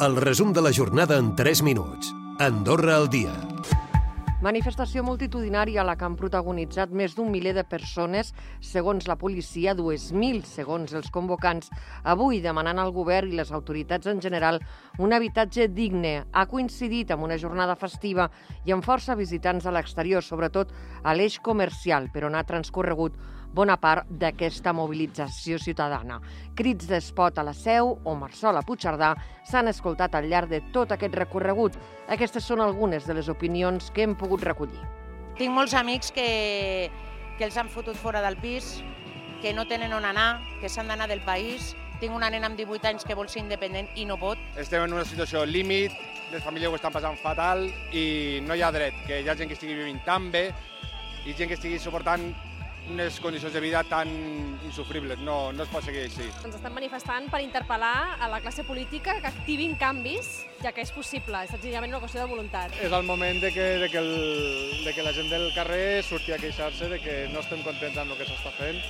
El resum de la jornada en 3 minuts. Andorra al dia. Manifestació multitudinària a la que han protagonitzat més d'un miler de persones, segons la policia, 2.000 segons els convocants, avui demanant al govern i les autoritats en general un habitatge digne. Ha coincidit amb una jornada festiva i amb força visitants a l'exterior, sobretot a l'eix comercial, per on ha transcorregut bona part d'aquesta mobilització ciutadana. Crits d'espot a la Seu o Marsol a Puigcerdà s'han escoltat al llarg de tot aquest recorregut. Aquestes són algunes de les opinions que hem pogut recollir. Tinc molts amics que, que els han fotut fora del pis, que no tenen on anar, que s'han d'anar del país. Tinc una nena amb 18 anys que vol ser independent i no pot. Estem en una situació límit, les famílies ho estan passant fatal i no hi ha dret que hi ha gent que estigui vivint tan bé i gent que estigui suportant unes condicions de vida tan insufribles. No, no es pot seguir així. Ens estan manifestant per interpel·lar a la classe política que activin canvis, ja que és possible, és senzillament una qüestió de voluntat. És el moment de que, de que, el, de que la gent del carrer surti a queixar-se de que no estem contents amb el que s'està fent.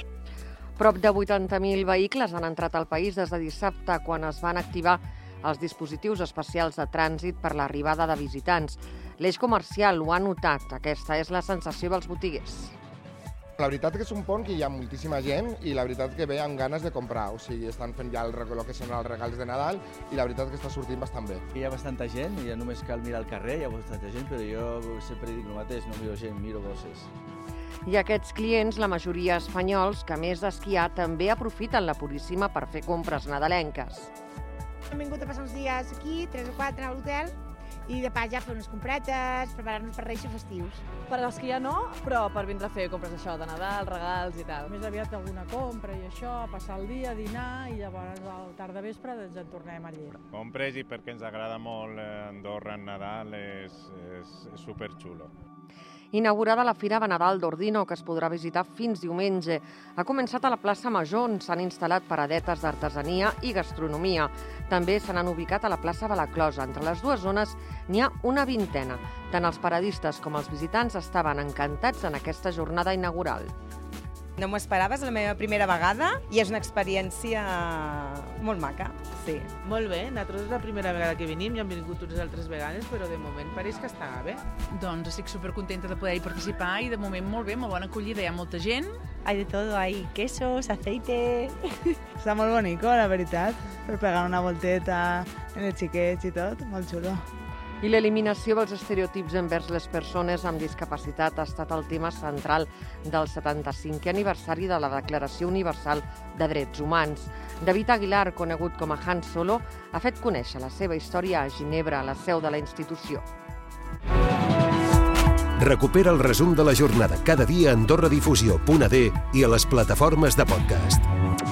Prop de 80.000 vehicles han entrat al país des de dissabte, quan es van activar els dispositius especials de trànsit per l'arribada de visitants. L'eix comercial ho ha notat. Aquesta és la sensació dels botiguers. La veritat que és un pont que hi ha moltíssima gent i la veritat que ve amb ganes de comprar. O sigui, estan fent ja el, el que són els regals de Nadal i la veritat que està sortint bastant bé. Hi ha bastanta gent, ja només cal mirar al carrer, hi ha bastanta gent, però jo sempre dic el mateix, no miro gent, miro bosses. I aquests clients, la majoria espanyols, que a més d'esquiar, també aprofiten la Puríssima per fer compres nadalenques. Hem vingut a passar uns dies aquí, 3 o 4 a l'hotel, i de pas ja fer unes compretes, preparar-nos per Reis festius. Per esquiar no, però per vindre a fer compres això de Nadal, regals i tal. Més aviat alguna compra i això, passar el dia, dinar i llavors al tard de vespre doncs en tornem allí. Compres i perquè ens agrada molt Andorra en Nadal és, és, és superxulo. Inaugurada la Fira de Nadal d'Ordino, que es podrà visitar fins diumenge. Ha començat a la plaça Major, on s'han instal·lat paradetes d'artesania i gastronomia. També se n'han ubicat a la plaça Balaclosa. Entre les dues zones n'hi ha una vintena. Tant els paradistes com els visitants estaven encantats en aquesta jornada inaugural. No m'ho esperava, és la meva primera vegada i és una experiència molt maca, sí. Molt bé, nosaltres és la primera vegada que venim, ja hem vingut unes altres vegades, però de moment pareix que està bé. Doncs estic supercontenta de poder-hi participar i de moment molt bé, molt bona acollida, hi ha molta gent. Hay de todo, hay quesos, aceite... Està molt bonic, la veritat, per pegar una volteta en els xiquets i tot, molt xulo. I l'eliminació dels estereotips envers les persones amb discapacitat ha estat el tema central del 75è aniversari de la Declaració Universal de Drets Humans. David Aguilar, conegut com a Han Solo, ha fet conèixer la seva història a Ginebra, a la seu de la institució. Recupera el resum de la jornada cada dia a AndorraDifusió.d i a les plataformes de podcast.